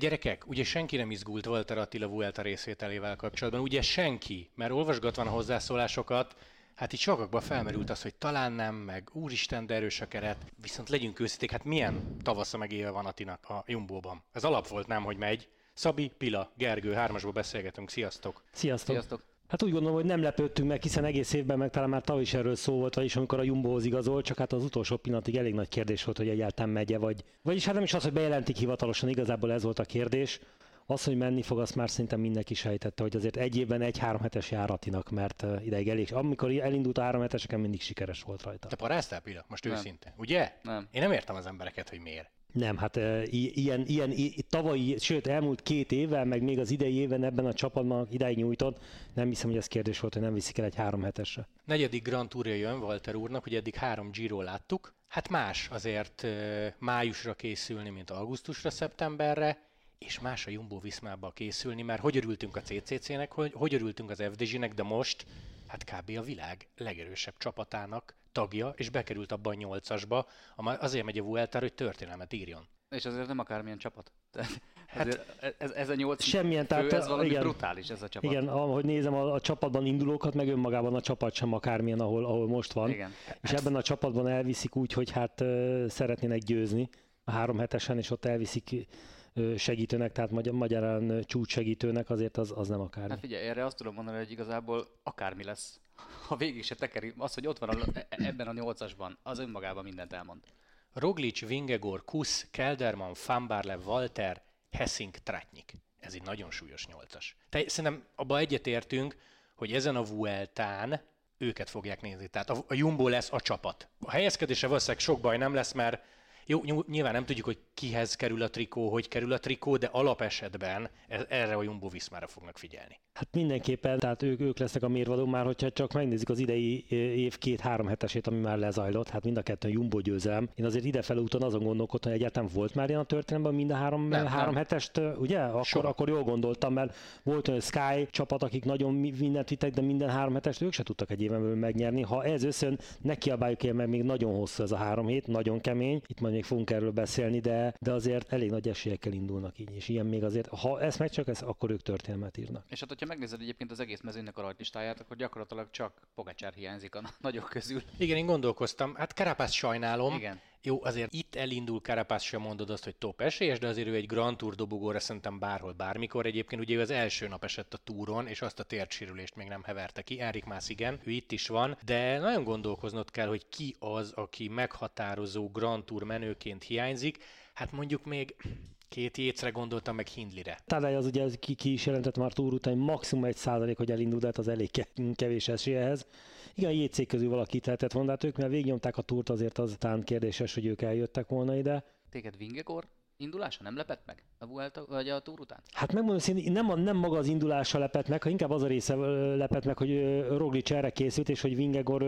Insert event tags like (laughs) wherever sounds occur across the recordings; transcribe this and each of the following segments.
Hát gyerekek, ugye senki nem izgult Walter Attila Vuelta részvételével kapcsolatban, ugye senki, mert olvasgatvan a hozzászólásokat, Hát itt sokakban felmerült az, hogy talán nem, meg úristen, de erős a keret. Viszont legyünk őszinték, hát milyen tavasza meg éve van Atinak a Jumbóban? Ez alap volt nem, hogy megy. Szabi, Pila, Gergő, hármasból beszélgetünk. Sziasztok! Sziasztok! Sziasztok! Hát úgy gondolom, hogy nem lepődtünk meg, hiszen egész évben meg talán már tavaly is erről szó volt, vagyis amikor a Jumbohoz igazol, csak hát az utolsó pillanatig elég nagy kérdés volt, hogy egyáltalán megye, vagy... Vagyis hát nem is az, hogy bejelentik hivatalosan, igazából ez volt a kérdés. Az, hogy menni fog, azt már szerintem mindenki sejtette, hogy azért egy évben egy három hetes járatinak, mert ideig elég. Amikor elindult a három heteseken, mindig sikeres volt rajta. Te paráztál, Pila? Most nem. őszinte. Ugye? Nem. Én nem értem az embereket, hogy miért. Nem, hát e, ilyen, ilyen tavalyi, sőt elmúlt két évvel, meg még az idei éven ebben a csapatban ideig nyújtott, nem hiszem, hogy ez kérdés volt, hogy nem viszik el egy három hetesre. Negyedik Grand Tourja jön Walter úrnak, hogy eddig három Giro láttuk. Hát más azért májusra készülni, mint augusztusra, szeptemberre, és más a Jumbo Viszmába készülni, mert hogy örültünk a CCC-nek, hogy, hogy örültünk az FDZ-nek, de most hát kb. a világ legerősebb csapatának tagja, és bekerült abban a nyolcasba, azért megy a Vuelta, hogy történelmet írjon. És azért nem akármilyen csapat. (laughs) hát, ez, ez, a nyolc semmilyen, fő, tehát, ez valami igen, brutális ez a csapat. Igen, ahogy nézem a, a csapatban indulókat, meg önmagában a csapat sem akármilyen, ahol, ahol most van. Igen. És ebben a csapatban elviszik úgy, hogy hát szeretnének győzni a három hetesen, és ott elviszik segítőnek, tehát magy- magyarán csúcssegítőnek, azért az, az nem akármi. Hát figyelj, erre azt tudom mondani, hogy igazából akármi lesz, ha végig se tekeri, az, hogy ott van a, e- ebben a nyolcasban, az önmagában mindent elmond. Roglic, Vingegor, Kusz, Kelderman, Fambarle, Walter, Hessing, Tratnyik. Ez egy nagyon súlyos nyolcas. Te, szerintem abba egyetértünk, hogy ezen a Vueltán őket fogják nézni. Tehát a, a Jumbo lesz a csapat. A helyezkedése valószínűleg sok baj nem lesz, mert jó, nyilván nem tudjuk, hogy kihez kerül a trikó, hogy kerül a trikó, de alapesetben e- erre a Jumbo Viszmára fognak figyelni. Hát mindenképpen, tehát ők, ők lesznek a mérvadó már, hogyha csak megnézzük az idei év két-három hetesét, ami már lezajlott, hát mind a kettő Jumbo győzelem. Én azért idefele úton azon gondolkodtam, hogy egyáltalán volt már ilyen a történelemben mind a három, nem, három nem. hetest, ugye? Akkor, akkor jól gondoltam, mert volt olyan Sky csapat, akik nagyon mindent vittek, de minden három hetest ők se tudtak egy éven megnyerni. Ha ez összön, ne kiabáljuk el, mert még nagyon hosszú ez a három hét, nagyon kemény. Itt majd még fogunk erről beszélni, de, de azért elég nagy esélyekkel indulnak így, és ilyen még azért, ha ezt meg csak ez, akkor ők történelmet írnak. És hát, hogyha megnézed egyébként az egész mezőnynek a rajtlistáját, akkor gyakorlatilag csak Pogacsár hiányzik a (laughs) nagyok közül. Igen, én gondolkoztam, hát Karapász sajnálom. Igen. Jó, azért itt elindul Karapász sem mondod azt, hogy top esélyes, de azért ő egy Grand Tour dobogóra szerintem bárhol, bármikor. Egyébként ugye ő az első nap esett a túron, és azt a térsérülést még nem heverte ki. Enrik Mász igen, ő itt is van, de nagyon gondolkoznod kell, hogy ki az, aki meghatározó Grand Tour menőként hiányzik. Hát mondjuk még Két jécre gondoltam, meg Hindlire. Tadej az ugye ki, ki is jelentett már túl után, maximum egy százalék, hogy elindul, de hát az elég kevés esélyehez. Igen, a JC közül valaki tehetett volna, hát ők mert végignyomták a túrt, azért az talán kérdéses, hogy ők eljöttek volna ide. Téged Vingegor indulása nem lepett meg a Vuelta, vagy a túr után? Hát megmondom szintén, nem, nem maga az indulása lepett meg, inkább az a része lepett meg, hogy Roglic erre készült, és hogy Vingegor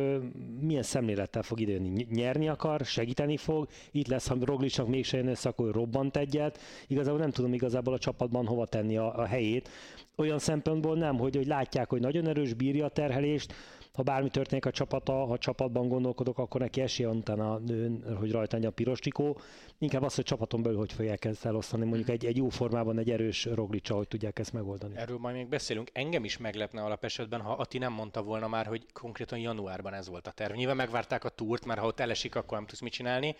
milyen szemlélettel fog időni. Nyerni akar, segíteni fog, itt lesz, ha Roglicnak mégse jön össze, akkor robbant egyet. Igazából nem tudom igazából a csapatban hova tenni a, a helyét. Olyan szempontból nem, hogy, hogy látják, hogy nagyon erős, bírja a terhelést, ha bármi történik a csapata, ha csapatban gondolkodok, akkor neki esélye van utána, hogy rajta a piros trikó. Inkább az, hogy csapaton belül hogy fogják ezt elosztani, mondjuk egy, egy jó formában, egy erős roglicsa, hogy tudják ezt megoldani. Erről majd még beszélünk. Engem is meglepne alapesetben, ha Ati nem mondta volna már, hogy konkrétan januárban ez volt a terv. Nyilván megvárták a túrt, mert ha ott elesik, akkor nem tudsz mit csinálni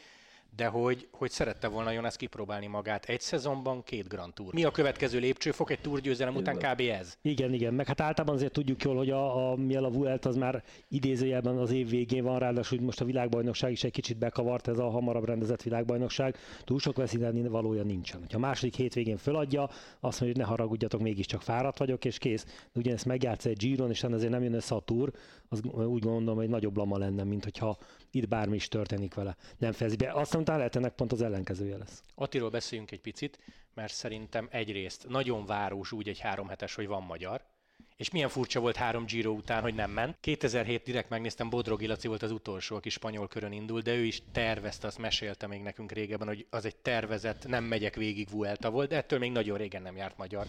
de hogy, hogy szerette volna Jonas kipróbálni magát egy szezonban, két Grand Tour. Mi a következő lépcsőfok egy túrgyőzelem után kb. ez? Igen, igen, meg hát általában azért tudjuk jól, hogy a, a a Vuelt az már idézőjelben az év végén van, ráadásul most a világbajnokság is egy kicsit bekavart, ez a hamarabb rendezett világbajnokság, túl sok veszíteni valója nincsen. Ha második hétvégén föladja, azt mondja, hogy ne haragudjatok, mégiscsak fáradt vagyok, és kész. De ugyanezt megjátsz egy Giron, és ezért nem jön össze a túr, az úgy gondolom, hogy nagyobb lama lenne, mint hogyha itt bármi is történik vele. Nem fejezi be. Azt utána lehet ennek pont az ellenkezője lesz. Attiról beszéljünk egy picit, mert szerintem egyrészt nagyon város úgy egy három hetes, hogy van magyar, és milyen furcsa volt három Giro után, hogy nem ment. 2007 direkt megnéztem, Bodrogi Laci volt az utolsó, aki spanyol körön indult, de ő is tervezte, azt mesélte még nekünk régebben, hogy az egy tervezett, nem megyek végig Vuelta volt, de ettől még nagyon régen nem járt magyar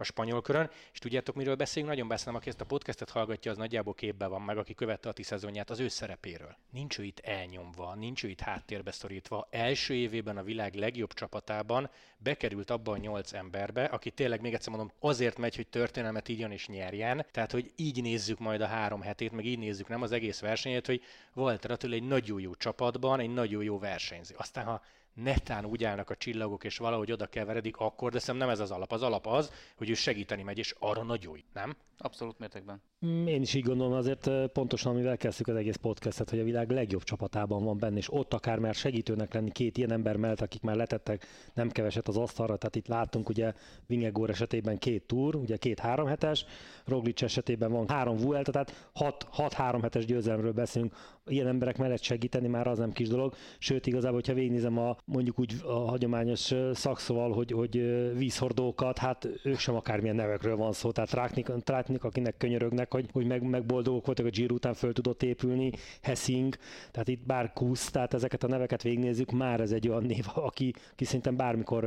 a spanyol körön, és tudjátok, miről beszélünk? Nagyon beszélem, aki ezt a podcastet hallgatja, az nagyjából képbe van meg, aki követte a ti szezonját az ő szerepéről. Nincs ő itt elnyomva, nincs ő itt háttérbe szorítva. Első évében a világ legjobb csapatában bekerült abba a nyolc emberbe, aki tényleg még egyszer mondom, azért megy, hogy történelmet írjon és nyerjen. Tehát, hogy így nézzük majd a három hetét, meg így nézzük nem az egész versenyét, hogy Walter Attila egy nagyon jó csapatban, egy nagyon jó versenyző. Aztán, ha netán úgy állnak a csillagok, és valahogy oda keveredik, akkor, de szerintem nem ez az alap. Az alap az, hogy ő segíteni megy, és arra nagyon jó, nem? Abszolút mértékben. Én is így gondolom, azért pontosan, amivel kezdtük az egész podcastet, hogy a világ legjobb csapatában van benne, és ott akár már segítőnek lenni két ilyen ember mellett, akik már letettek nem keveset az asztalra, tehát itt láttunk ugye Vingegor esetében két túr, ugye két három hetes, Roglic esetében van három Vuelta, tehát hat, hat három hetes győzelemről beszélünk, ilyen emberek mellett segíteni már az nem kis dolog, sőt igazából, hogyha végignézem a mondjuk úgy a hagyományos szakszóval, hogy, hogy vízhordókat, hát ők sem akármilyen nevekről van szó, tehát Tráknik, Tráknik akinek könyörögnek, hogy, hogy meg, meg boldogok voltak, a Giro után föl tudott épülni, Hessing, tehát itt bár Kusz, tehát ezeket a neveket végignézzük, már ez egy olyan név, aki, aki szerintem bármikor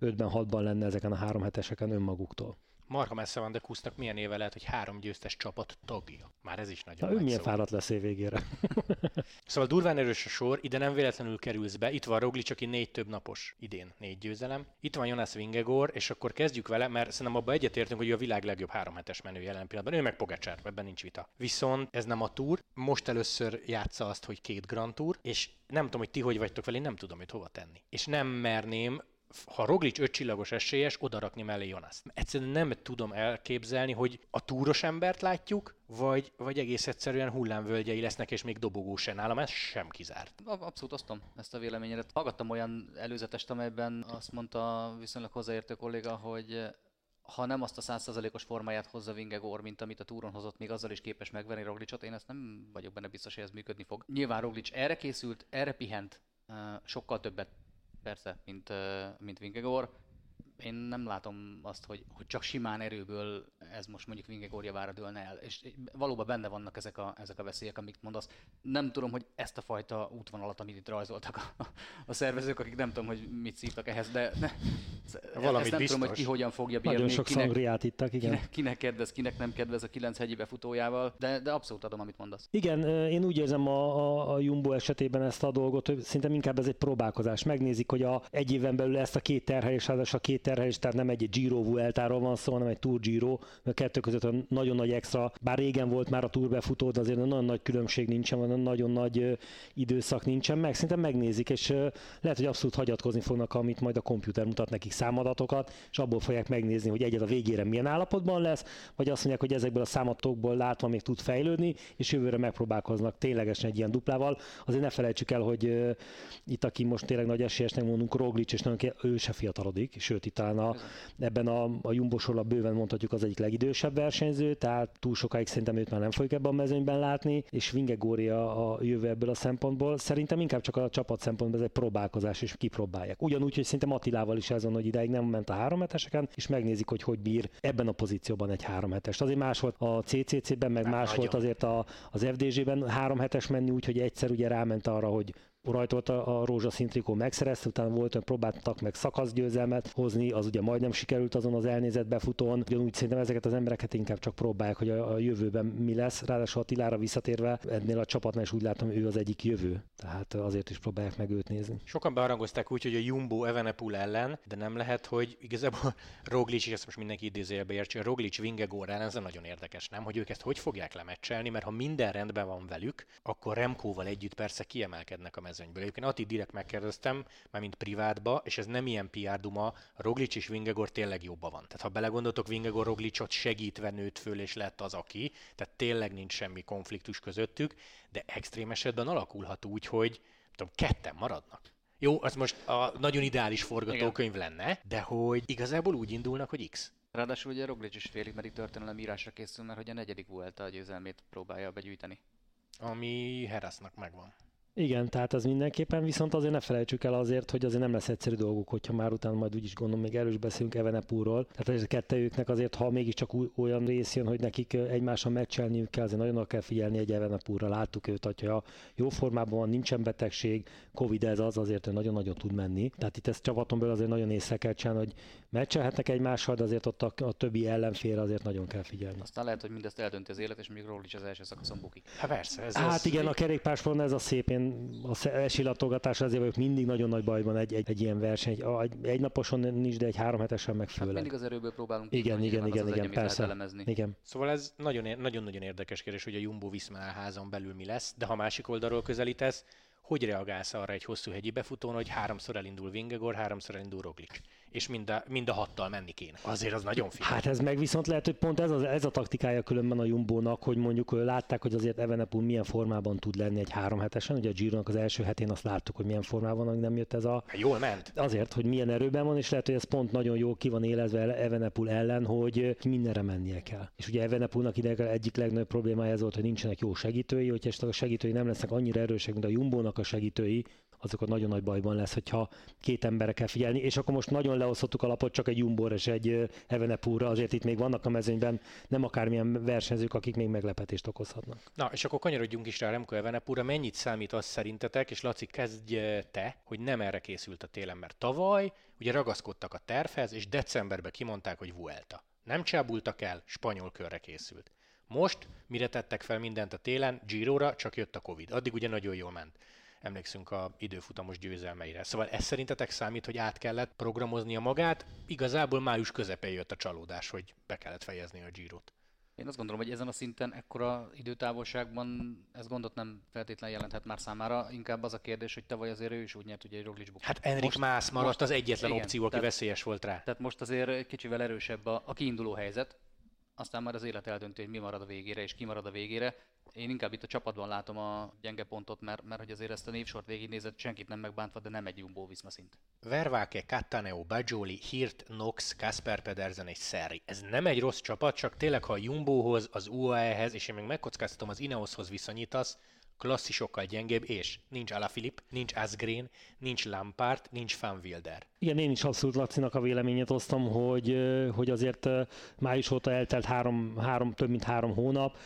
5-ben, 6-ban lenne ezeken a három heteseken önmaguktól. Marha messze van, de Kusznak milyen éve lehet, hogy három győztes csapat tagja. Már ez is nagyon Na, nagy milyen szó. fáradt lesz végére. (laughs) Szóval durván erős a sor, ide nem véletlenül kerülsz be. Itt van Roglic, aki négy több napos idén, négy győzelem. Itt van Jonas Vingegor, és akkor kezdjük vele, mert szerintem abban egyetértünk, hogy ő a világ legjobb három hetes menő jelen pillanatban. Ő meg Pogacsár, ebben nincs vita. Viszont ez nem a túr. Most először játsza azt, hogy két Grand Tour, és nem tudom, hogy ti hogy vagytok vele, én nem tudom, hogy hova tenni. És nem merném ha Roglic öt csillagos esélyes, odarakni mellé Jonas. Egyszerűen nem tudom elképzelni, hogy a túros embert látjuk, vagy, vagy egész egyszerűen hullámvölgyei lesznek, és még dobogó se nálam, ez sem kizárt. Abszolút osztom ezt a véleményedet. Hallgattam olyan előzetest, amelyben azt mondta viszonylag hozzáértő kolléga, hogy ha nem azt a százszerzalékos formáját hozza Vingegor, mint amit a túron hozott, még azzal is képes megvenni Roglicot, én ezt nem vagyok benne biztos, hogy ez működni fog. Nyilván Roglic erre készült, erre pihent, sokkal többet persze, mint, mint Vingegor. Én nem látom azt, hogy, hogy csak simán erőből ez most mondjuk Vingegor javára dőlne el. És valóban benne vannak ezek a, ezek a veszélyek, amiket mondasz. Nem tudom, hogy ezt a fajta útvonalat, amit itt rajzoltak a, a szervezők, akik nem tudom, hogy mit szívtak ehhez, de ne, Valamit ezt nem biztos. tudom, hogy ki hogyan fogja bírni. Nagyon sok kinek, szangriát ittak, igen. Kinek, kinek kedvez, kinek nem kedvez a kilenc hegyi befutójával, de, de abszolút adom, amit mondasz. Igen, én úgy érzem a, a, a Jumbo esetében ezt a dolgot, hogy szerintem inkább ez egy próbálkozás. Megnézik, hogy a egy éven belül ezt a két terhelés, a két terhelés, tehát nem egy Giro Vueltáról van szó, hanem egy Tour Giro, mert kettő között a nagyon nagy extra, bár régen volt már a Tour befutó, de azért nagyon nagy különbség nincsen, nagyon nagy időszak nincsen meg. Szerintem megnézik, és lehet, hogy abszolút hagyatkozni fognak, amit majd a komputer mutat nekik számadatokat, és abból fogják megnézni, hogy egyet a végére milyen állapotban lesz, vagy azt mondják, hogy ezekből a számatokból látva még tud fejlődni, és jövőre megpróbálkoznak ténylegesen egy ilyen duplával. Azért ne felejtsük el, hogy itt, aki most tényleg nagy esélyesnek mondunk, Roglic, és nagyon ő se fiatalodik, sőt, itt talán a, ebben a, a Jumbo sorban bőven mondhatjuk az egyik legidősebb versenyző, tehát túl sokáig szerintem őt már nem fogjuk ebben a mezőnyben látni, és Vingegória a jövő ebből a szempontból. Szerintem inkább csak a csapat szempontból ez egy próbálkozás, és kipróbálják. Ugyanúgy, hogy szerintem Attilával is van, hogy ideig nem ment a három heteseken, és megnézik, hogy hogy bír ebben a pozícióban egy három hetes. Azért más volt a CCC-ben, meg Hát más nagyon. volt azért a, az FDG-ben három hetes menni, úgyhogy egyszer ugye ráment arra, hogy rajtolt a, a rózsaszín trikó megszerezte, utána volt, hogy próbáltak meg szakaszgyőzelmet hozni, az ugye majdnem sikerült azon az elnézett befutón. Ugyanúgy szerintem ezeket az embereket inkább csak próbálják, hogy a, a jövőben mi lesz. Ráadásul Attilára visszatérve, ennél a csapatnál is úgy látom, ő az egyik jövő. Tehát azért is próbálják meg őt nézni. Sokan bearangozták úgy, hogy a Jumbo Evenepul ellen, de nem lehet, hogy igazából (laughs) Roglic, és ezt most mindenki idézőjelbe értse, Roglic Vingegor ellen, ez nagyon érdekes, nem? Hogy ők ezt hogy fogják lemecselni, mert ha minden rendben van velük, akkor Remkóval együtt persze kiemelkednek a mezőnyből. Egyébként Ati direkt megkérdeztem, már mint privátba, és ez nem ilyen PR duma, Roglic és Vingegor tényleg jobban van. Tehát ha belegondoltok, Vingegor Roglicot segítve nőtt föl, és lett az aki, tehát tényleg nincs semmi konfliktus közöttük, de extrém esetben alakulhat úgy, hogy tudom, ketten maradnak. Jó, az most a nagyon ideális forgatókönyv lenne, de hogy igazából úgy indulnak, hogy X. Ráadásul ugye Roglic is félig meddig történelem írásra készül, mert hogy a negyedik volt a győzelmét próbálja begyűjteni. Ami Herasznak megvan. Igen, tehát az mindenképpen, viszont azért ne felejtsük el azért, hogy azért nem lesz egyszerű dolguk, hogyha már utána majd úgyis gondolom még erős beszélünk Evenepúról. Tehát ez a kettejüknek azért, ha mégiscsak olyan rész jön, hogy nekik egymáson meccselniük kell, azért nagyon kell figyelni egy Evenepúra. Láttuk őt, hogyha jó formában van, nincsen betegség, Covid ez az, azért nagyon-nagyon tud menni. Tehát itt ezt csapaton belül azért nagyon észre kell csinálni, hogy meccselhetnek egymással, de azért ott a, a többi ellenfél azért nagyon kell figyelni. Aztán lehet, hogy mindezt eldönti az élet, és még Roglic az első szakaszon bukik. Hát persze. Ez Hát az, igen, a kerékpársporon ez a szép, én a esilatogatás azért vagyok mindig nagyon nagy bajban egy, egy, egy ilyen verseny. Egy, egy, egy naposon nincs, de egy három hetesen meg Hát főleg. mindig az erőből próbálunk Igen, kiindulni, igen, nyilván igen, az az igen, persze. elemezni. Igen. Szóval ez nagyon- nagyon-nagyon érdekes kérdés, hogy a Jumbo Viszmál házon belül mi lesz, de ha másik oldalról közelítesz, hogy reagálsz arra egy hosszú hegyi befutón, hogy háromszor elindul Vingegor, háromszor elindul Roglic, és mind a, mind a hattal menni kéne. Azért az nagyon finom. Hát ez meg viszont lehet, hogy pont ez, az, ez a taktikája különben a Jumbónak, hogy mondjuk látták, hogy azért Evenepul milyen formában tud lenni egy három hetesen. Ugye a Gironak az első hetén azt láttuk, hogy milyen formában van, nem jött ez a Hát Jól ment. azért, hogy milyen erőben van, és lehet, hogy ez pont nagyon jó ki van élezve Evenepul ellen, hogy mindenre mennie kell. És ugye Evenepulnak ide egyik legnagyobb problémája ez volt, hogy nincsenek jó segítői, hogyha a segítői nem lesznek annyira erősek, mint a Jumbónak a segítői, azokat nagyon nagy bajban lesz, hogyha két emberre kell figyelni, és akkor most nagyon leosztottuk a lapot csak egy Jumbóra és egy ö, Evenepulra, azért itt még vannak a mezőnyben nem akármilyen versenyzők, akik még meglepetést okozhatnak. Na, és akkor kanyarodjunk is rá Remco Evenepura. Mennyit számít az szerintetek, és Laci, kezdj te, hogy nem erre készült a télen, mert tavaly ugye ragaszkodtak a tervhez, és decemberben kimondták, hogy Vuelta. Nem csábultak el, spanyol körre készült. Most, mire tettek fel mindent a télen, Girora, csak jött a Covid. Addig ugye nagyon jól ment. Emlékszünk a időfutamos győzelmeire. Szóval ez szerintetek számít, hogy át kellett programoznia magát? Igazából május közepén jött a csalódás, hogy be kellett fejezni a Girot. Én azt gondolom, hogy ezen a szinten, ekkora időtávolságban ez gondot nem feltétlenül jelenthet már számára. Inkább az a kérdés, hogy tavaly azért ő is úgy nyert, ugye egy Roglic bukott. Hát Enrik Most- Mász maradt most- az egyetlen igen, opció, aki tehát- veszélyes volt rá. Tehát most azért kicsivel erősebb a, a kiinduló helyzet, aztán már az élet eldönti, hogy mi marad a végére és ki marad a végére. Én inkább itt a csapatban látom a gyenge pontot, mert, mert hogy azért ezt a névsort végignézett, senkit nem megbántva, de nem egy Jumbo Viszma szint. Vervake, Cattaneo, Bajoli, Hirt, Nox, Kasper Pedersen és Szerri. Ez nem egy rossz csapat, csak tényleg ha a Jumbohoz, az UAE-hez, és én még megkockáztatom az Ineoshoz viszonyítasz, klasszisokkal gyengébb, és nincs Alaphilipp, nincs Asgreen, nincs Lampard, nincs Van Wilder. Igen, én is abszolút Lacinak a véleményét osztom, hogy, hogy azért május óta eltelt három, három, több mint három hónap.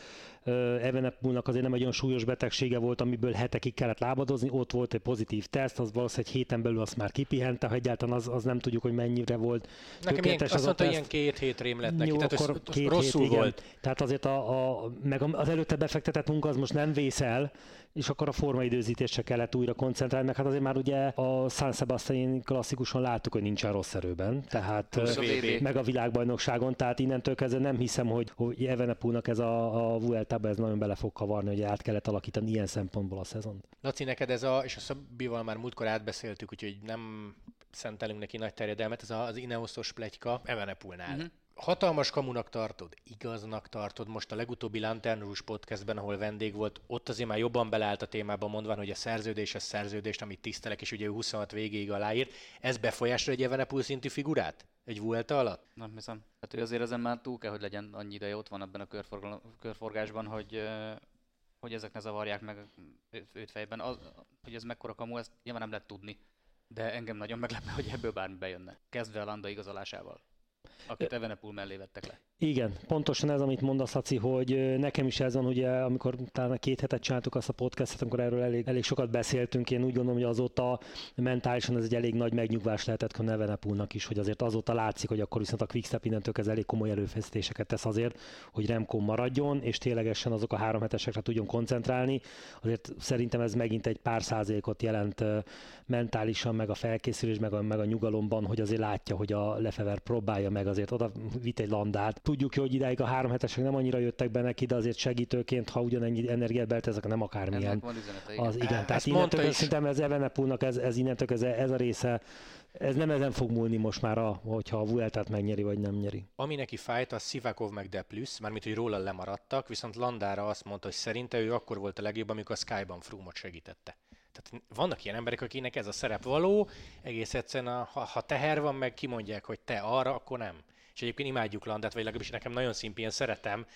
Evenepulnak azért nem egy olyan súlyos betegsége volt, amiből hetekig kellett lábadozni, ott volt egy pozitív teszt, az valószínűleg egy héten belül azt már kipihente, ha egyáltalán az, az nem tudjuk, hogy mennyire volt Nekem ilyen, tökéletes azt az a mondta, teszt. ilyen két hét rém lett neki, Jó, tehát akkor ez, két hét, rosszul igen. volt. Tehát azért a, a, meg az előtte befektetett munka az most nem vészel, és akkor a formaidőzítésre kellett újra koncentrálni, meg hát azért már ugye a San Sebastian klasszikusan láttuk, hogy nincsen rossz erőben, tehát a meg a világbajnokságon, tehát innentől kezdve nem hiszem, hogy, hogy Evenepulnak ez a, a Vuelta-ba ez nagyon bele fog kavarni, hogy át kellett alakítani ilyen szempontból a szezont. Laci, neked ez a, és a Szabbival már múltkor átbeszéltük, úgyhogy nem szentelünk neki nagy terjedelmet, ez az Ineoszos pletyka Evenepulnál. Mhm. Uh-huh. Hatalmas kamunak tartod, igaznak tartod. Most a legutóbbi Lanternus podcastben, ahol vendég volt, ott azért már jobban beleállt a témába, mondván, hogy a szerződés a szerződést, amit tisztelek, és ugye ő 26 végéig aláírt. Ez befolyásra egy Evenepul szintű figurát? Egy Vuelta alatt? Nem hiszem. Hát ő azért ezen már túl kell, hogy legyen annyi ideje ott van ebben a körforgásban, hogy, hogy ezek ne zavarják meg őt fejben. Az, hogy ez mekkora kamu, ezt nyilván nem lehet tudni. De engem nagyon meglepne, hogy ebből bármi bejönne. Kezdve a Landa igazolásával, akit Evenepul mellé vettek le. Igen, pontosan ez, amit mondasz, Laci, hogy nekem is ez van, ugye, amikor talán két hetet csináltuk azt a podcastet, amikor erről elég, elég sokat beszéltünk, én úgy gondolom, hogy azóta mentálisan ez egy elég nagy megnyugvás lehetett a Nevenepulnak is, hogy azért azóta látszik, hogy akkor viszont a Quickstep innentől kezdve elég komoly erőfeszítéseket tesz azért, hogy Remco maradjon, és ténylegesen azok a három hetesekre tudjon koncentrálni. Azért szerintem ez megint egy pár százalékot jelent mentálisan, meg a felkészülés, meg a, meg a nyugalomban, hogy azért látja, hogy a Lefever próbálja meg azért oda vitt egy landát. Tudjuk, hogy idáig a három hetesek nem annyira jöttek be neki, de azért segítőként, ha ugyanennyi energiát beltezek, nem akármilyen. Ennek van üzenete, igen. Az igen, Ezt tehát innentől is. szerintem ez Evenepulnak ez, ez innentől kezdve ez a része, ez nem ezen fog múlni most már, a, hogyha a Vueltát megnyeri, vagy nem nyeri. Ami neki fájt, az Sivakov meg De Plus, mármint, hogy róla lemaradtak, viszont Landára azt mondta, hogy szerinte ő akkor volt a legjobb, amikor a Skyban Froome-ot segítette. Tehát vannak ilyen emberek, akinek ez a szerep való, egész egyszerűen, a, ha, ha teher van, meg kimondják, hogy te arra, akkor nem. És egyébként imádjuk Landát, vagy legalábbis nekem nagyon szimpén szeretem,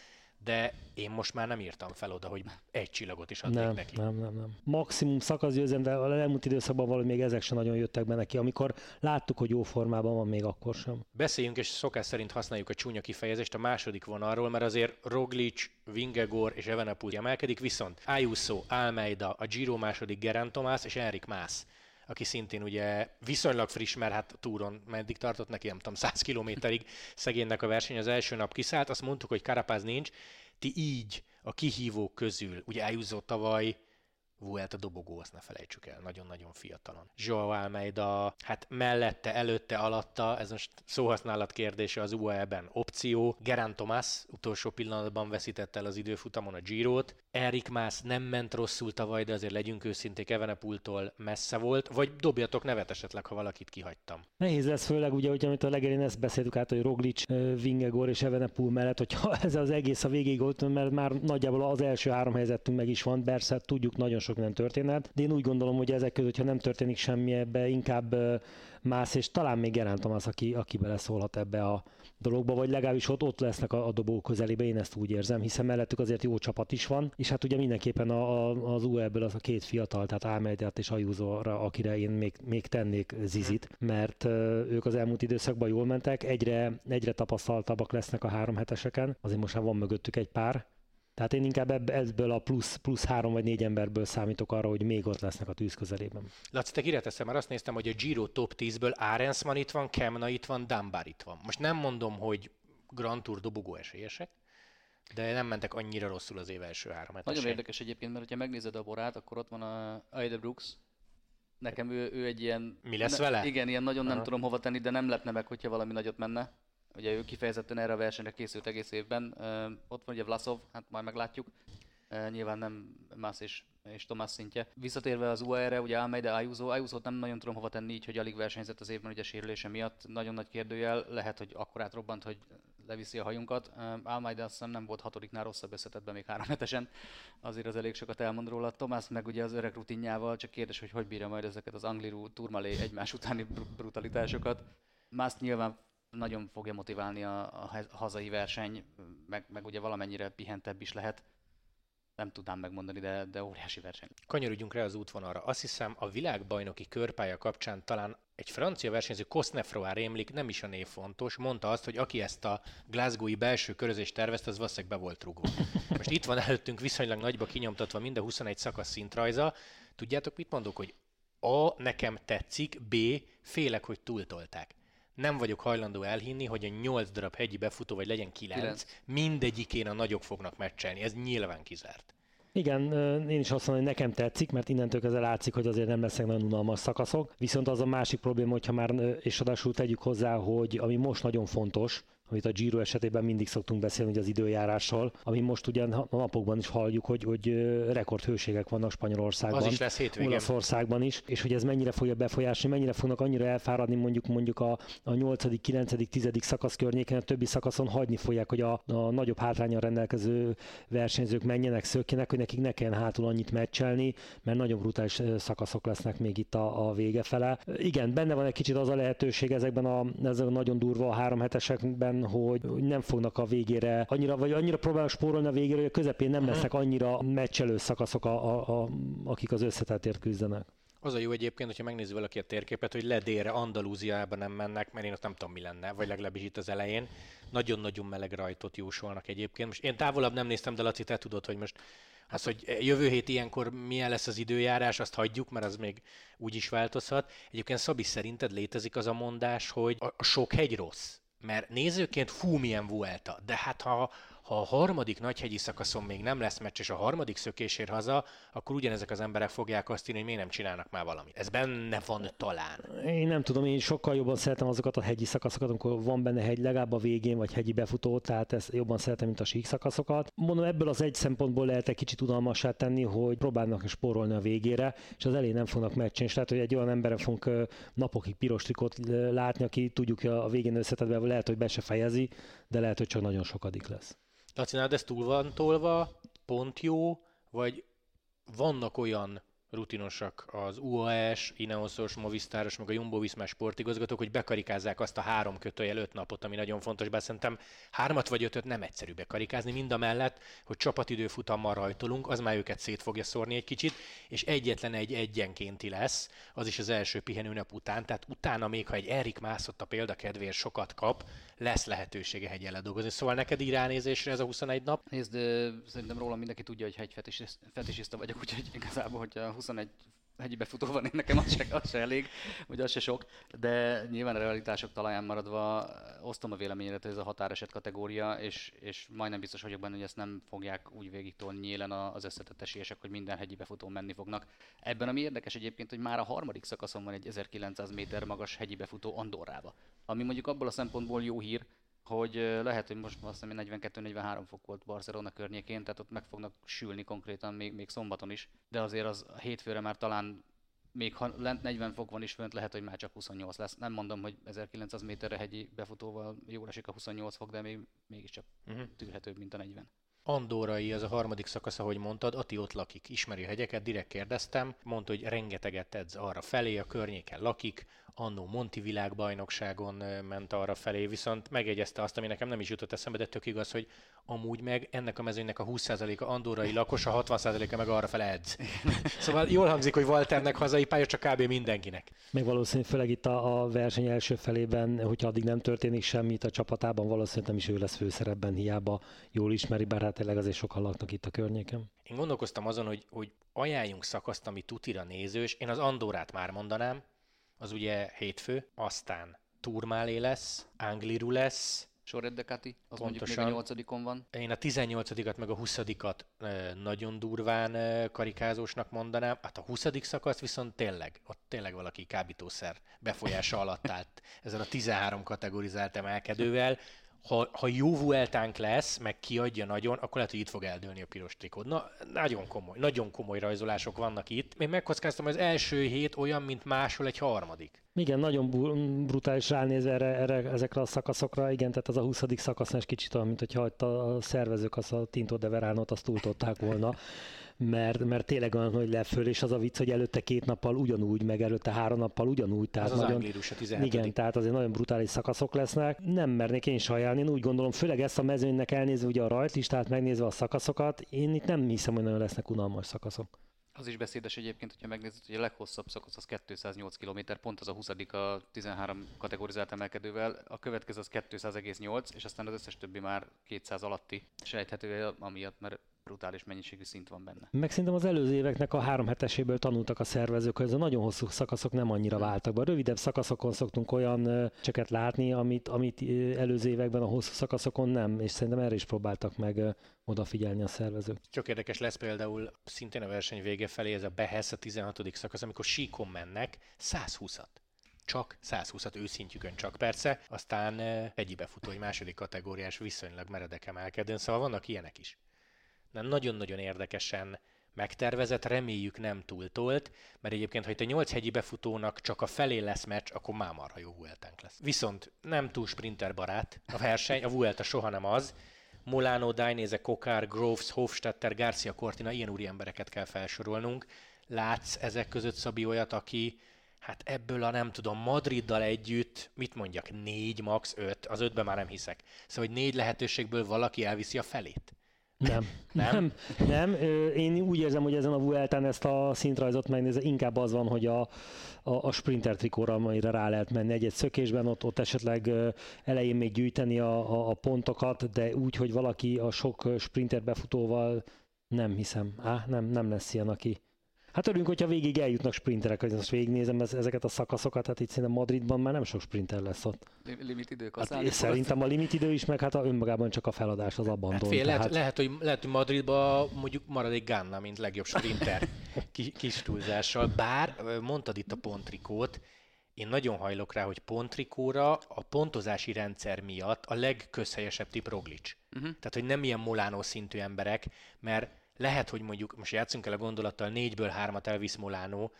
de én most már nem írtam fel oda, hogy egy csillagot is adnék Nem, neki. nem, nem, nem. Maximum szakaszgyőzelem, de a elmúlt időszakban valahogy még ezek sem nagyon jöttek be neki. Amikor láttuk, hogy jó formában van, még akkor sem. Beszéljünk, és szokás szerint használjuk a csúnya kifejezést a második vonalról, mert azért Roglic, Vingegor és Evenepul emelkedik, viszont Ayuso, Almeida, a Giro második Geraint Thomas és Enrik Mász aki szintén ugye viszonylag friss, mert hát a túron meddig tartott neki, nem tudom, 100 kilométerig szegénynek a verseny, az első nap kiszállt, azt mondtuk, hogy Karapáz nincs, ti így a kihívók közül, ugye Ayuso tavaly Vuelta dobogó, azt ne felejtsük el, nagyon-nagyon fiatalon. Joao Almeida, hát mellette, előtte, alatta, ez most szóhasználat kérdése az UAE-ben opció. Gerán Thomas utolsó pillanatban veszítette el az időfutamon a Girot. Erik Mász nem ment rosszul tavaly, de azért legyünk őszinték, Evenepultól messze volt. Vagy dobjatok nevet esetleg, ha valakit kihagytam. Nehéz lesz főleg, ugye, hogy amit a legelén ezt beszéltük át, hogy Roglic, Vingegor és Evenepul mellett, hogyha (laughs) ez az egész a végéig volt, mert már nagyjából az első három helyzetünk meg is van, persze tudjuk nagyon sok sok nem történhet, de én úgy gondolom, hogy ezek között, ha nem történik semmi ebbe, inkább más, és talán még Gerán Tomás, aki, aki beleszólhat ebbe a dologba, vagy legalábbis ott, ott lesznek a, a dobó közelébe, én ezt úgy érzem, hiszen mellettük azért jó csapat is van, és hát ugye mindenképpen a, a, az UE-ből az a két fiatal, tehát Álmedját és Ajúzóra, akire én még, még tennék zizit, mert ők az elmúlt időszakban jól mentek, egyre, egyre tapasztaltabbak lesznek a három heteseken, azért most már van mögöttük egy pár, tehát én inkább ebből a plusz, plusz három vagy négy emberből számítok arra, hogy még ott lesznek a tűz közelében. Laci, te teszem, mert azt néztem, hogy a Giro top 10-ből Arensman itt van, Kemna itt van, Dunbar itt van. Most nem mondom, hogy Grand Tour dobogó esélyesek, de nem mentek annyira rosszul az év első három hetesén. Nagyon érdekes egyébként, mert ha megnézed a borát, akkor ott van a Aida Brooks, Nekem ő, ő egy ilyen... Mi lesz ne, vele? Igen, ilyen nagyon Aha. nem tudom hova tenni, de nem lepne meg, hogyha valami nagyot menne. Ugye ő kifejezetten erre a versenyre készült egész évben. Ott van ugye Vlasov, hát majd meglátjuk. Nyilván nem Mász és, és Tomás szintje. Visszatérve az UAE-re, ugye Almeida, Ayuso. ayuso nem nagyon tudom hova tenni így, hogy alig versenyzett az évben ugye sérülése miatt. Nagyon nagy kérdőjel, lehet, hogy akkor átrobbant, hogy leviszi a hajunkat. Almeida azt hiszem nem volt hatodiknál rosszabb összetetben még három hetesen, azért az elég sokat elmond róla. Tomás meg ugye az öreg rutinjával, csak kérdés, hogy hogy bírja majd ezeket az Angliru turmalé egymás utáni brutalitásokat. Más nyilván nagyon fogja motiválni a, a hazai verseny, meg, meg ugye valamennyire pihentebb is lehet. Nem tudnám megmondani, de, de óriási verseny. Kanyarodjunk rá az útvonalra. Azt hiszem a világbajnoki körpálya kapcsán talán egy francia versenyző, Cosnefroa rémlik, nem is a név fontos, mondta azt, hogy aki ezt a Glasgowi belső körözést tervezte, az valószínűleg be volt rúgva. (laughs) Most itt van előttünk viszonylag nagyba kinyomtatva mind a 21 szakasz szintrajza. Tudjátok, mit mondok, hogy A. Nekem tetszik, B. Félek, hogy túltolták nem vagyok hajlandó elhinni, hogy a 8 darab hegyi befutó, vagy legyen 9, 9. mindegyikén a nagyok fognak meccselni. Ez nyilván kizárt. Igen, én is azt mondom, hogy nekem tetszik, mert innentől kezdve látszik, hogy azért nem lesznek nagyon unalmas szakaszok. Viszont az a másik probléma, hogyha már, és adásul tegyük hozzá, hogy ami most nagyon fontos, amit a Giro esetében mindig szoktunk beszélni, hogy az időjárással, ami most ugyan a napokban is halljuk, hogy, hogy rekordhőségek vannak Spanyolországban, az is lesz hétvégén. Olaszországban is, és hogy ez mennyire fogja befolyásolni, mennyire fognak annyira elfáradni mondjuk mondjuk a, a 8., 9., 10. szakasz környéken, a többi szakaszon hagyni fogják, hogy a, a nagyobb hátrányon rendelkező versenyzők menjenek, szökjenek, hogy nekik ne kelljen hátul annyit meccselni, mert nagyon brutális szakaszok lesznek még itt a, a vége fele. Igen, benne van egy kicsit az a lehetőség ezekben a, ezek a nagyon durva a három hetesekben, hogy nem fognak a végére annyira, vagy annyira próbálnak spórolni a végére, hogy a közepén nem mhm. lesznek annyira meccselő szakaszok, a, a, a, akik az összetettért küzdenek. Az a jó egyébként, hogyha megnézi valaki a térképet, hogy ledélre Andalúziába nem mennek, mert én ott nem tudom mi lenne, vagy legalábbis itt az elején. Nagyon-nagyon meleg rajtot jósolnak egyébként. Most én távolabb nem néztem, de Laci, te tudod, hogy most az, hogy jövő hét ilyenkor milyen lesz az időjárás, azt hagyjuk, mert az még úgy is változhat. Egyébként Szabi, szerinted létezik az a mondás, hogy a sok hegy rossz? Mert nézőként fú, milyen Vuelta, de hát ha, ha a harmadik nagyhegyi szakaszon még nem lesz meccs, és a harmadik szökésér haza, akkor ugyanezek az emberek fogják azt írni, hogy miért nem csinálnak már valamit. Ez benne van talán. Én nem tudom, én sokkal jobban szeretem azokat a hegyi szakaszokat, amikor van benne hegy legalább a végén, vagy hegyi befutó, tehát ezt jobban szeretem, mint a sík szakaszokat. Mondom, ebből az egy szempontból lehet egy kicsit unalmassá tenni, hogy próbálnak spórolni a végére, és az elején nem fognak meccsen. És lehet, hogy egy olyan emberen fogunk napokig piros trikot látni, aki tudjuk, hogy a végén összetetve lehet, hogy be se fejezi, de lehet, hogy csak nagyon sokadik lesz. Laci, ez túl van tolva, pont jó, vagy vannak olyan rutinosak az UAS, Ineosos, Movistáros, meg a Jumbo Viszmás sportigazgatók, hogy bekarikázzák azt a három kötőjel öt napot, ami nagyon fontos, bár szerintem hármat vagy ötöt nem egyszerű bekarikázni, mind a mellett, hogy csapatidőfutammal rajtolunk, az már őket szét fogja szórni egy kicsit, és egyetlen egy egyenkénti lesz, az is az első pihenőnap után, tehát utána még, ha egy Erik mászott a példakedvéért sokat kap, lesz lehetősége hegyel dolgozni. Szóval neked így ránézésre ez a 21 nap? Nézd, szerintem róla mindenki tudja, hogy hegyfetisista vagyok, úgyhogy igazából, hogy a 21 hegyi befutó van, én nekem az se, az se elég, vagy az se sok, de nyilván a realitások talaján maradva osztom a véleményedet, ez a határeset kategória, és, és majdnem biztos vagyok benne, hogy ezt nem fogják úgy végig nyílen az összetett esélyesek, hogy minden hegyi befutó menni fognak. Ebben ami érdekes egyébként, hogy már a harmadik szakaszon van egy 1900 méter magas hegyi befutó Andorrába, ami mondjuk abból a szempontból jó hír, hogy lehet, hogy most azt hiszem 42-43 fok volt Barcelona környékén, tehát ott meg fognak sülni konkrétan még, még szombaton is, de azért az hétfőre már talán még ha lent 40 fok van is fönt, lehet, hogy már csak 28 lesz. Nem mondom, hogy 1900 méterre hegyi befutóval jól esik a 28 fok, de még, mégiscsak uh-huh. tűrhetőbb, mint a 40. Andórai, az a harmadik szakasz, ahogy mondtad, Ati ott lakik, ismeri a hegyeket, direkt kérdeztem, mondta, hogy rengeteget edz arra felé, a környéken lakik, annó Monti világbajnokságon ment arra felé, viszont megjegyezte azt, ami nekem nem is jutott eszembe, de tök igaz, hogy amúgy meg ennek a mezőnynek a 20%-a andorai lakos, a 60%-a meg arra fele edz. (laughs) szóval jól hangzik, hogy Walternek hazai pálya, csak kb. mindenkinek. Még valószínűleg főleg itt a, a verseny első felében, hogyha addig nem történik semmit a csapatában, valószínűleg nem is ő lesz főszerepben, hiába jól ismeri, bár hát tényleg azért sokan laknak itt a környéken. Én gondolkoztam azon, hogy, hogy ajánljunk szakaszt, ami tutira nézős. Én az Andorát már mondanám, az ugye hétfő, aztán Turmálé lesz, Angliru lesz, Soret Decati, az Pontosan. mondjuk még a nyolcadikon van. Én a 18 meg a 20-at nagyon durván karikázósnak mondanám. Hát a 20. szakasz viszont tényleg, ott tényleg valaki kábítószer befolyása alatt állt ezzel a 13 kategorizált emelkedővel ha, ha jó Vueltánk lesz, meg kiadja nagyon, akkor lehet, hogy itt fog eldőlni a piros trikód. Na, nagyon komoly, nagyon komoly rajzolások vannak itt. Még megkockáztam, hogy az első hét olyan, mint máshol egy harmadik. Igen, nagyon brutális ránézve erre, erre, ezekre a szakaszokra, igen, tehát az a 20. szakasz is kicsit olyan, mint hogyha a szervezők azt a Tinto de Veránot azt túltották volna mert, mert tényleg olyan, hogy leföl, és az a vicc, hogy előtte két nappal ugyanúgy, meg előtte három nappal ugyanúgy. Tehát az nagyon, az a 17. Igen, tehát azért nagyon brutális szakaszok lesznek. Nem mernék én is ajánlani, én úgy gondolom, főleg ezt a mezőnynek elnézve ugye a rajtlistát, megnézve a szakaszokat, én itt nem hiszem, hogy nagyon lesznek unalmas szakaszok. Az is beszédes egyébként, hogyha megnézed, hogy a leghosszabb szakasz az 208 km, pont az a 20 a 13 kategorizált emelkedővel, a következő az 200,8, és aztán az összes többi már 200 alatti sejthető, amiatt, mert brutális mennyiségű szint van benne. Meg szerintem az előző éveknek a három heteséből tanultak a szervezők, hogy ez a nagyon hosszú szakaszok nem annyira váltak be. Rövidebb szakaszokon szoktunk olyan cseket látni, amit, amit előző években a hosszú szakaszokon nem, és szerintem erre is próbáltak meg odafigyelni a szervezők. Csak érdekes lesz például szintén a verseny vége felé ez a Behesz a 16. szakasz, amikor síkon mennek 120-at csak 120-at őszintjükön csak persze, aztán egyi befutó, egy második kategóriás viszonylag meredek emelkedőn, szóval vannak ilyenek is nem nagyon-nagyon érdekesen megtervezett, reméljük nem túltolt, mert egyébként, ha itt a nyolc hegyi befutónak csak a felé lesz meccs, akkor már marha jó Vueltánk lesz. Viszont nem túl sprinter barát a verseny, a Vuelta soha nem az. Molano, Dainese, Kokár, Groves, Hofstetter, Garcia Cortina, ilyen úri embereket kell felsorolnunk. Látsz ezek között Szabi olyat, aki hát ebből a nem tudom, Madriddal együtt, mit mondjak, négy, max. öt, az ötben már nem hiszek. Szóval, hogy négy lehetőségből valaki elviszi a felét. Nem. nem. Nem? Nem. Én úgy érzem, hogy ezen a Vueltán ezt a szintrajzot megnézve inkább az van, hogy a, a, a sprinter trikóra, amire rá lehet menni egy-egy szökésben, ott, ott esetleg elején még gyűjteni a, a, a pontokat, de úgy, hogy valaki a sok sprinter befutóval nem hiszem. Á, nem, nem lesz ilyen, aki, Hát örülünk, hogyha végig eljutnak sprinterek, hogy most végignézem ezeket a szakaszokat, hát itt szerintem Madridban már nem sok sprinter lesz ott. Limit idők hát Szerintem a limit idő is, meg hát a önmagában csak a feladás az abban. Hát fél, lehet, lehet, hogy, lehet, hogy Madridban mondjuk marad egy Ganna, mint legjobb sprinter (laughs) kis túlzással. Bár mondtad itt a pontrikót, én nagyon hajlok rá, hogy pontrikóra a pontozási rendszer miatt a legközhelyesebb tip Roglic. Uh-huh. Tehát, hogy nem ilyen Molánó szintű emberek, mert lehet, hogy mondjuk, most játszunk el a gondolattal, négyből hármat elvisz Molánó,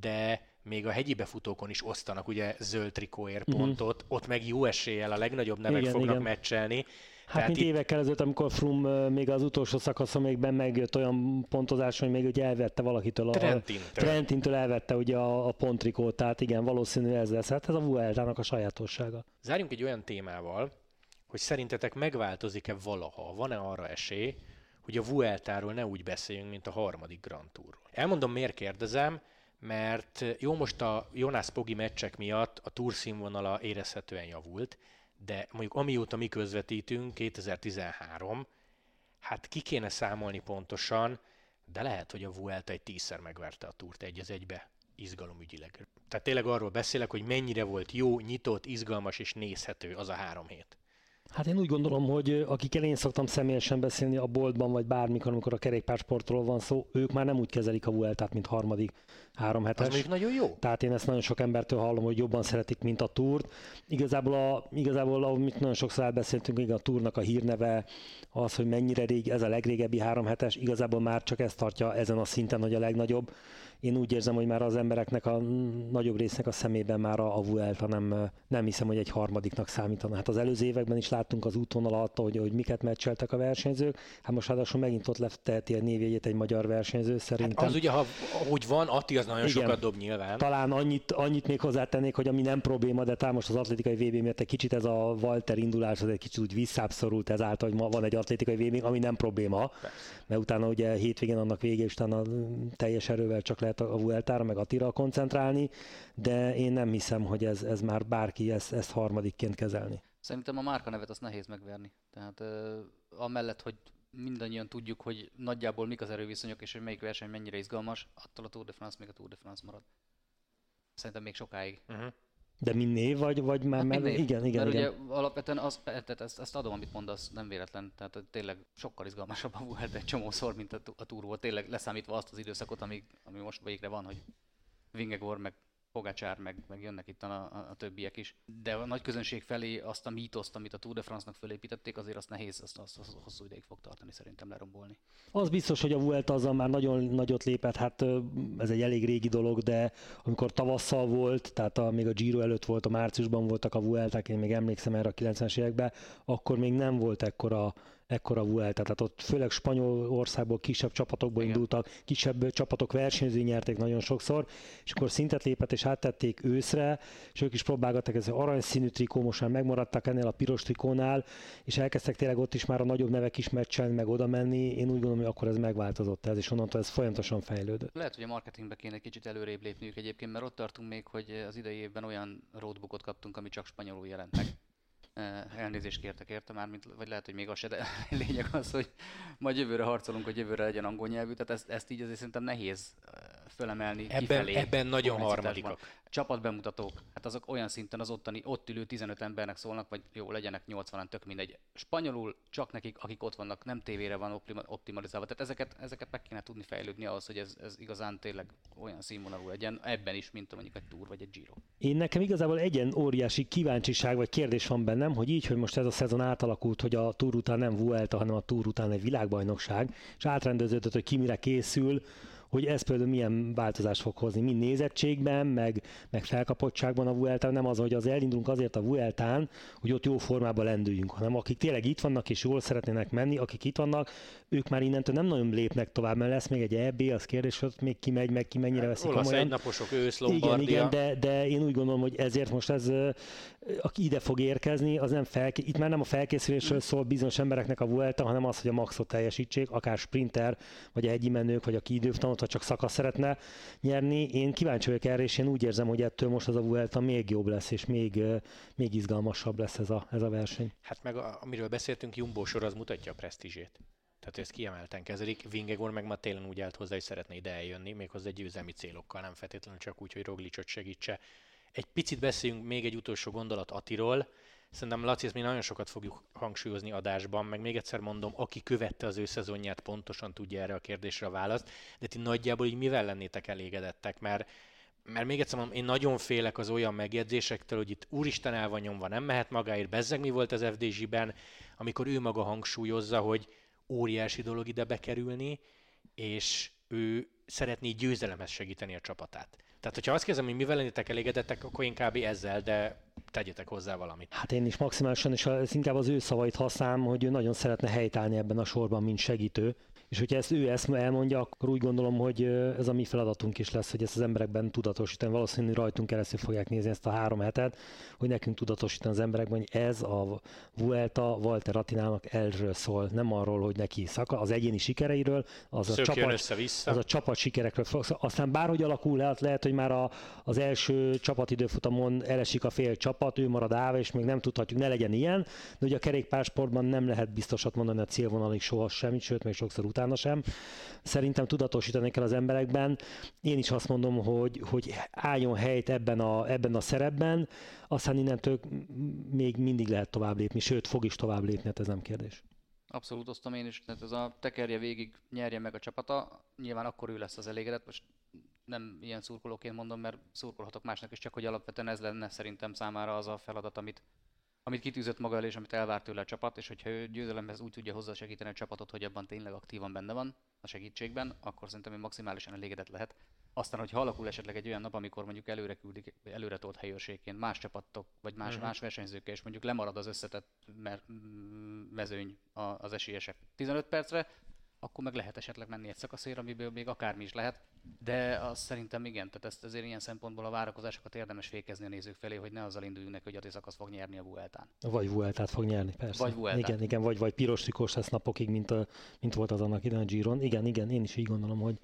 de még a hegyi befutókon is osztanak ugye zöld trikóért mhm. pontot, mm-hmm. ott meg jó eséllyel a legnagyobb nevek igen, fognak igen. meccselni. Hát, Tehát mint itt... évekkel ezelőtt, amikor Frum még az utolsó szakaszon még megjött olyan pontozás, hogy még ugye elvette valakitől, a Trentintől, Trentintől elvette ugye a, a pontrikót, tehát igen, valószínű ez lesz. Hát ez a Vueltának a sajátossága. Zárjunk egy olyan témával, hogy szerintetek megváltozik-e valaha, van-e arra esély, hogy a Vueltáról ne úgy beszéljünk, mint a harmadik Grand Tourról. Elmondom, miért kérdezem, mert jó, most a Jonas Pogi meccsek miatt a túr színvonala érezhetően javult, de mondjuk amióta mi közvetítünk, 2013, hát ki kéne számolni pontosan, de lehet, hogy a Vuelta egy tízszer megverte a túrt egy az egybe izgalomügyileg. Tehát tényleg arról beszélek, hogy mennyire volt jó, nyitott, izgalmas és nézhető az a három hét. Hát én úgy gondolom, hogy akikkel én szoktam személyesen beszélni a boltban, vagy bármikor, amikor a kerékpársportról van szó, ők már nem úgy kezelik a Vueltát, mint harmadik három hetes. Az még nagyon jó. Tehát én ezt nagyon sok embertől hallom, hogy jobban szeretik, mint a túrt. Igazából, a, igazából amit nagyon sokszor elbeszéltünk, igen, a túrnak a hírneve, az, hogy mennyire rég, ez a legrégebbi három hetes, igazából már csak ezt tartja ezen a szinten, hogy a legnagyobb én úgy érzem, hogy már az embereknek a nagyobb résznek a szemében már a, a Vuelta nem, nem hiszem, hogy egy harmadiknak számítana. Hát az előző években is láttunk az úton alatt, hogy, hogy miket meccseltek a versenyzők. Hát most ráadásul megint ott leteheti a névjegyét egy magyar versenyző szerintem. Hát az ugye, ha úgy van, Atti az nagyon Igen, sokat dob nyilván. Talán annyit, annyit még hozzátennék, hogy ami nem probléma, de talán most az atlétikai VB miatt egy kicsit ez a Walter indulás, az egy kicsit úgy visszábszorult ezáltal, hogy ma van egy atlétikai VB, ami nem probléma, Persze. mert utána ugye hétvégén annak vége, és utána teljes erővel csak lehet a Vueltára, meg Attira koncentrálni, de én nem hiszem, hogy ez, ez már bárki ezt, ezt harmadikként kezelni. Szerintem a márka nevet azt nehéz megverni. Tehát uh, amellett, hogy mindannyian tudjuk, hogy nagyjából mik az erőviszonyok, és hogy melyik verseny mennyire izgalmas, attól a Tour de France még a Tour de France marad. Szerintem még sokáig. Uh-huh. De mi név, vagy, vagy már, hát mert, igen, igen, mert igen. ugye alapvetően az, tehát ezt, ezt adom, amit mondasz, nem véletlen, tehát tényleg sokkal izgalmasabb a volt egy csomószor, mint a, a túr volt, tényleg leszámítva azt az időszakot, ami, ami most végre van, hogy Vingegor meg Pogacsár, meg, meg jönnek itt a, a, a, többiek is. De a nagy közönség felé azt a mítoszt, amit a Tour de France-nak fölépítették, azért azt nehéz, azt, azt, azt hosszú ideig fog tartani szerintem lerombolni. Az biztos, hogy a Vuelta azzal már nagyon nagyot lépett, hát ez egy elég régi dolog, de amikor tavasszal volt, tehát a, még a Giro előtt volt, a márciusban voltak a Vuelták, én még emlékszem erre a 90-es években, akkor még nem volt ekkora ekkora Vuelta. Tehát ott főleg Spanyolországból kisebb csapatokból Igen. indultak, kisebb csapatok versenyző nyerték nagyon sokszor, és akkor szintet lépett és áttették őszre, és ők is próbálgattak ez aranyszínű trikó, most már megmaradtak ennél a piros trikónál, és elkezdtek tényleg ott is már a nagyobb nevek is meccselni, meg oda menni. Én úgy gondolom, hogy akkor ez megváltozott ez, és onnantól ez folyamatosan fejlődött. Lehet, hogy a marketingbe kéne kicsit előrébb lépniük egyébként, mert ott tartunk még, hogy az idei évben olyan roadbookot kaptunk, ami csak spanyolul jelent meg elnézést kértek érte már, mint, vagy lehet, hogy még az se, de (laughs) lényeg az, hogy majd jövőre harcolunk, hogy jövőre legyen angol nyelvű, tehát ezt, ezt így azért szerintem nehéz fölemelni ebben, kifelé. Ebben nagyon harmadikak csapatbemutatók, hát azok olyan szinten az ottani, ott ülő 15 embernek szólnak, vagy jó, legyenek 80-an, tök mindegy. Spanyolul csak nekik, akik ott vannak, nem tévére van optimalizálva. Tehát ezeket, ezeket meg kéne tudni fejlődni ahhoz, hogy ez, ez igazán tényleg olyan színvonalú legyen, ebben is, mint mondjuk egy Tour vagy egy Giro. Én nekem igazából egyen óriási kíváncsiság vagy kérdés van bennem, hogy így, hogy most ez a szezon átalakult, hogy a Tour után nem Vuelta, hanem a Tour után egy világbajnokság, és átrendeződött, hogy ki mire készül, hogy ez például milyen változást fog hozni, mind nézettségben, meg, meg felkapottságban a Vuelta, nem az, hogy az elindulunk azért a Vueltán, hogy ott jó formában lendüljünk, hanem akik tényleg itt vannak és jól szeretnének menni, akik itt vannak, ők már innentől nem nagyon lépnek tovább, mert lesz még egy EB, az kérdés, hogy még ki megy, meg ki mennyire veszik Olasz komolyan. egynaposok, ősz, Igen, igen, de, de én úgy gondolom, hogy ezért most ez, aki ide fog érkezni, az nem fel, itt már nem a felkészülésről szól bizonyos embereknek a Vuelta, hanem az, hogy a maxot teljesítsék, akár sprinter, vagy a hegyi menők, vagy aki időftanot, vagy csak szakasz szeretne nyerni. Én kíváncsi vagyok erre, és én úgy érzem, hogy ettől most az a Vuelta még jobb lesz, és még, még izgalmasabb lesz ez a, ez a verseny. Hát meg a, amiről beszéltünk, Jumbo sor az mutatja a presztízsét. Tehát ezt kiemelten kezelik. Vingegor meg ma télen úgy állt hozzá, hogy szeretne ide eljönni, méghozzá győzelmi célokkal, nem feltétlenül csak úgy, hogy Roglicsot segítse. Egy picit beszéljünk még egy utolsó gondolat Atiról. Szerintem Laci, ezt mi nagyon sokat fogjuk hangsúlyozni adásban, meg még egyszer mondom, aki követte az ő szezonját, pontosan tudja erre a kérdésre a választ, de ti nagyjából így mivel lennétek elégedettek, mert mert még egyszer mondom, én nagyon félek az olyan megjegyzésektől, hogy itt úristen el van nyomva, nem mehet magáért, bezzeg mi volt az FDZ-ben, amikor ő maga hangsúlyozza, hogy óriási dolog ide bekerülni, és ő szeretné győzelemhez segíteni a csapatát. Tehát, hogyha azt kérdezem, hogy mivel lennétek elégedettek, akkor inkább ezzel, de tegyetek hozzá valamit. Hát én is maximálisan, és ez inkább az ő szavait használom, hogy ő nagyon szeretne helytállni ebben a sorban, mint segítő, és hogyha ezt ő ezt elmondja, akkor úgy gondolom, hogy ez a mi feladatunk is lesz, hogy ezt az emberekben tudatosítani. Valószínűleg rajtunk keresztül fogják nézni ezt a három hetet, hogy nekünk tudatosítani az emberekben, hogy ez a Vuelta Walter Attinának erről szól, nem arról, hogy neki szaka, az egyéni sikereiről, az a, csapat, az a csapat sikerekről. Aztán bárhogy alakul, lehet, lehet hogy már a, az első csapatidőfutamon elesik a fél csapat, ő marad állva, és még nem tudhatjuk, ne legyen ilyen, de ugye a kerékpársportban nem lehet biztosat mondani a célvonalig soha semmit, sőt, még sokszor utána sem. Szerintem tudatosítani kell az emberekben. Én is azt mondom, hogy, hogy álljon helyt ebben a, ebben a szerepben, aztán innentől még mindig lehet tovább lépni, sőt, fog is tovább lépni, hát ez nem kérdés. Abszolút osztom én is, tehát ez a tekerje végig, nyerje meg a csapata, nyilván akkor ő lesz az elégedett, most nem ilyen szurkolóként mondom, mert szurkolhatok másnak is, csak hogy alapvetően ez lenne szerintem számára az a feladat, amit, amit kitűzött maga elé, és amit elvárt tőle a csapat, és hogyha ő győzelemhez úgy tudja hozzásegíteni a csapatot, hogy abban tényleg aktívan benne van a segítségben, akkor szerintem ő maximálisan elégedett lehet. Aztán, hogy alakul esetleg egy olyan nap, amikor mondjuk előre küldik, előre tolt helyőrségként más csapatok, vagy más, uh-huh. más versenyzőkkel, és mondjuk lemarad az összetett mezőny az esélyesek 15 percre, akkor meg lehet esetleg menni egy szakaszért, amiből még akármi is lehet. De azt szerintem igen, tehát ezt azért ilyen szempontból a várakozásokat érdemes fékezni a nézők felé, hogy ne azzal induljunk neki, hogy a szakasz fog nyerni a Vueltán. Vagy Vueltát fog nyerni, persze. Vagy Vueltát. Igen, igen, vagy, vagy piros trikós lesz napokig, mint, a, mint volt az annak idején a Giron. Igen, igen, én is így gondolom, hogy,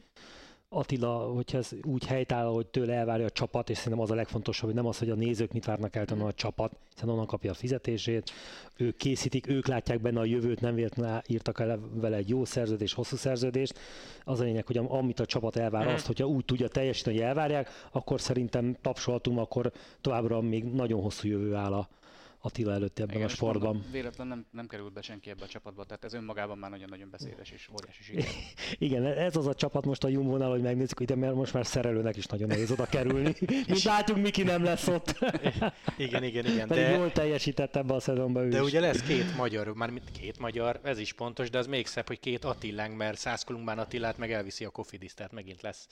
Attila, hogyha ez úgy helytáll, hogy tőle elvárja a csapat, és szerintem az a legfontosabb, hogy nem az, hogy a nézők mit várnak el, a csapat, hiszen onnan kapja a fizetését, ők készítik, ők látják benne a jövőt, nem véletlenül írtak el vele egy jó szerződést, hosszú szerződést. Az a lényeg, hogy amit a csapat elvár, azt, hogyha úgy tudja teljesíteni, hogy elvárják, akkor szerintem tapsoltunk, akkor továbbra még nagyon hosszú jövő áll a, Attila előtt ebben Igen, a sportban. Mondom, véletlen nem, nem került be senki ebbe a csapatba, tehát ez önmagában már nagyon-nagyon beszédes és óriási siker. (laughs) Igen, ez az a csapat most a Jumbo-nál, hogy megnézzük, hogy mert most már szerelőnek is nagyon nehéz oda kerülni. (laughs) Mint látjuk, Miki nem lesz ott. (laughs) igen, igen, igen. Pedig de... jól teljesített ebbe a szezonban ő De is. ugye lesz két magyar, már két magyar, ez is pontos, de az még szebb, hogy két Attilánk, mert Szászkolunkbán Attilát meg elviszi a Kofidis, tehát megint lesz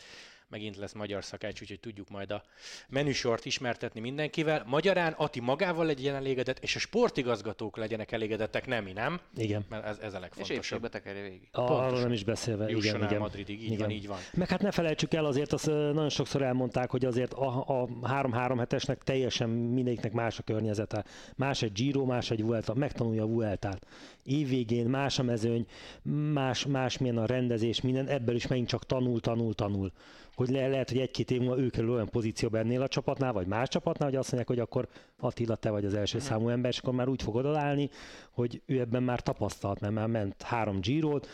megint lesz magyar szakács, úgyhogy tudjuk majd a menüsort ismertetni mindenkivel. Magyarán Ati magával legyen elégedett, és a sportigazgatók legyenek elégedettek, nem mi, nem? Igen. Mert ez, ez a legfontosabb. És épségbe tekerje végig. Arról nem is beszélve. Jusson igen, igen. Madridig, így igen. van, így van. Meg hát ne felejtsük el, azért azt nagyon sokszor elmondták, hogy azért a, a 3-3 hetesnek teljesen mindegyiknek más a környezete. Más egy Giro, más egy Vuelta. Megtanulja a Vueltát. Évvégén más a mezőny, más, más milyen a rendezés, minden, ebből is megint csak tanul, tanul, tanul. Hogy le, lehet, hogy egy-két év múlva ő kerül olyan pozícióba ennél a csapatnál, vagy más csapatnál, hogy azt mondják, hogy akkor Attila, te vagy az első uh-huh. számú ember, és akkor már úgy fog odaállni, hogy ő ebben már tapasztalt, mert már ment három Girot,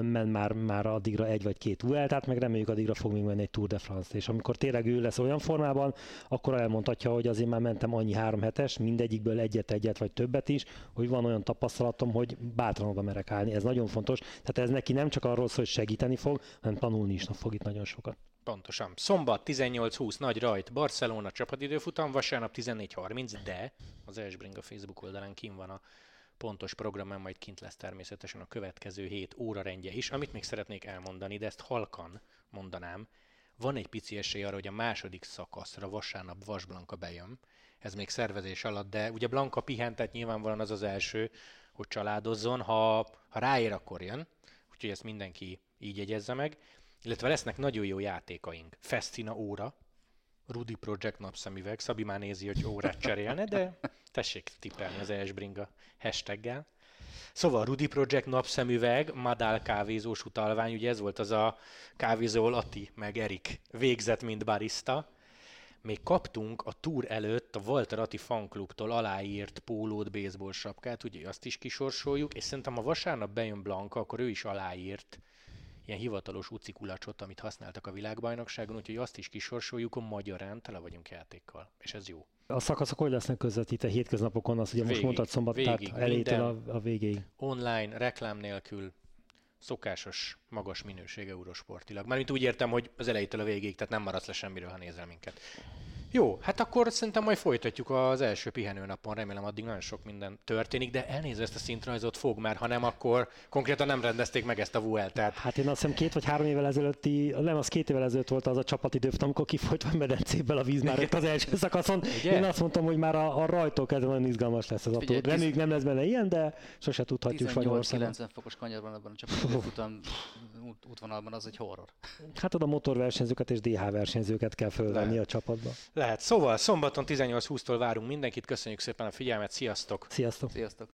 ment már, már addigra egy vagy két tehát meg reméljük addigra fog még menni egy Tour de France-t. És amikor tényleg ő lesz olyan formában, akkor elmondhatja, hogy azért már mentem annyi három hetes, mindegyikből egyet-egyet vagy többet is, hogy van olyan tapasztalatom, hogy bátran oda merek állni. Ez nagyon fontos. Tehát ez neki nem csak arról szól, hogy segíteni fog, hanem tanulni is fog itt nagyon sokat. Pontosan. Szombat 18-20 nagy rajt, Barcelona csapatidőfutam, vasárnap 14.30, de az Esbring a Facebook oldalán kim van a pontos program, majd kint lesz természetesen a következő hét óra rendje is. Amit még szeretnék elmondani, de ezt halkan mondanám, van egy pici esély arra, hogy a második szakaszra vasárnap Vas Blanka bejön. Ez még szervezés alatt, de ugye Blanka pihent, tehát nyilvánvalóan az az első, hogy családozzon. Ha, ha ráér, akkor jön. Úgyhogy ezt mindenki így jegyezze meg. Illetve lesznek nagyon jó játékaink. Festina óra, Rudy Project napszemüveg, Szabi már nézi, hogy órát cserélne, de tessék tippelni az Esbringa hashtaggel. Szóval Rudy Project napszemüveg, Madál kávézós utalvány, ugye ez volt az a kávézó Lati meg Erik végzett, mint barista. Még kaptunk a túr előtt a Walter Ati fanklubtól aláírt pólót, baseball sapkát, ugye azt is kisorsoljuk, és szerintem ha vasárnap bejön Blanka, akkor ő is aláírt ilyen hivatalos ucikulacsot, amit használtak a világbajnokságon, úgyhogy azt is kisorsoljuk, a magyarán tele vagyunk játékkal, és ez jó. A szakaszok hogy lesznek közvetítve hétköznapokon, azt ugye végig, most mondtad szombat, végig, tehát elétől a, a végéig. Online, reklám nélkül, szokásos, magas minőség eurosportilag. Mármint úgy értem, hogy az elejétől a végéig, tehát nem maradsz le semmiről, ha nézel minket. Jó, hát akkor szerintem majd folytatjuk az első pihenőnapon, remélem addig nagyon sok minden történik, de elnézve ezt a szintrajzot fog, mert ha nem, akkor konkrétan nem rendezték meg ezt a Vueltát. Hát én azt hiszem két vagy három évvel ezelőtti, nem, az két évvel ezelőtt volt az a csapatidőft, amikor kifolyt a medencéből a víz már az első szakaszon. Ugye? Én azt mondtam, hogy már a, a rajtól kezdve nagyon izgalmas lesz az autó. Reméljük nem lesz benne ilyen, de sose tudhatjuk 18-90 fokos kanyarban ebben a csapatidőfutam út, útvonalban az egy horror. Hát oda motorversenyzőket és DH versenyzőket kell fölvenni a csapatba. Lehet. Szóval szombaton 18-20-tól várunk mindenkit. Köszönjük szépen a figyelmet. Sziasztok! Sziasztok! Sziasztok!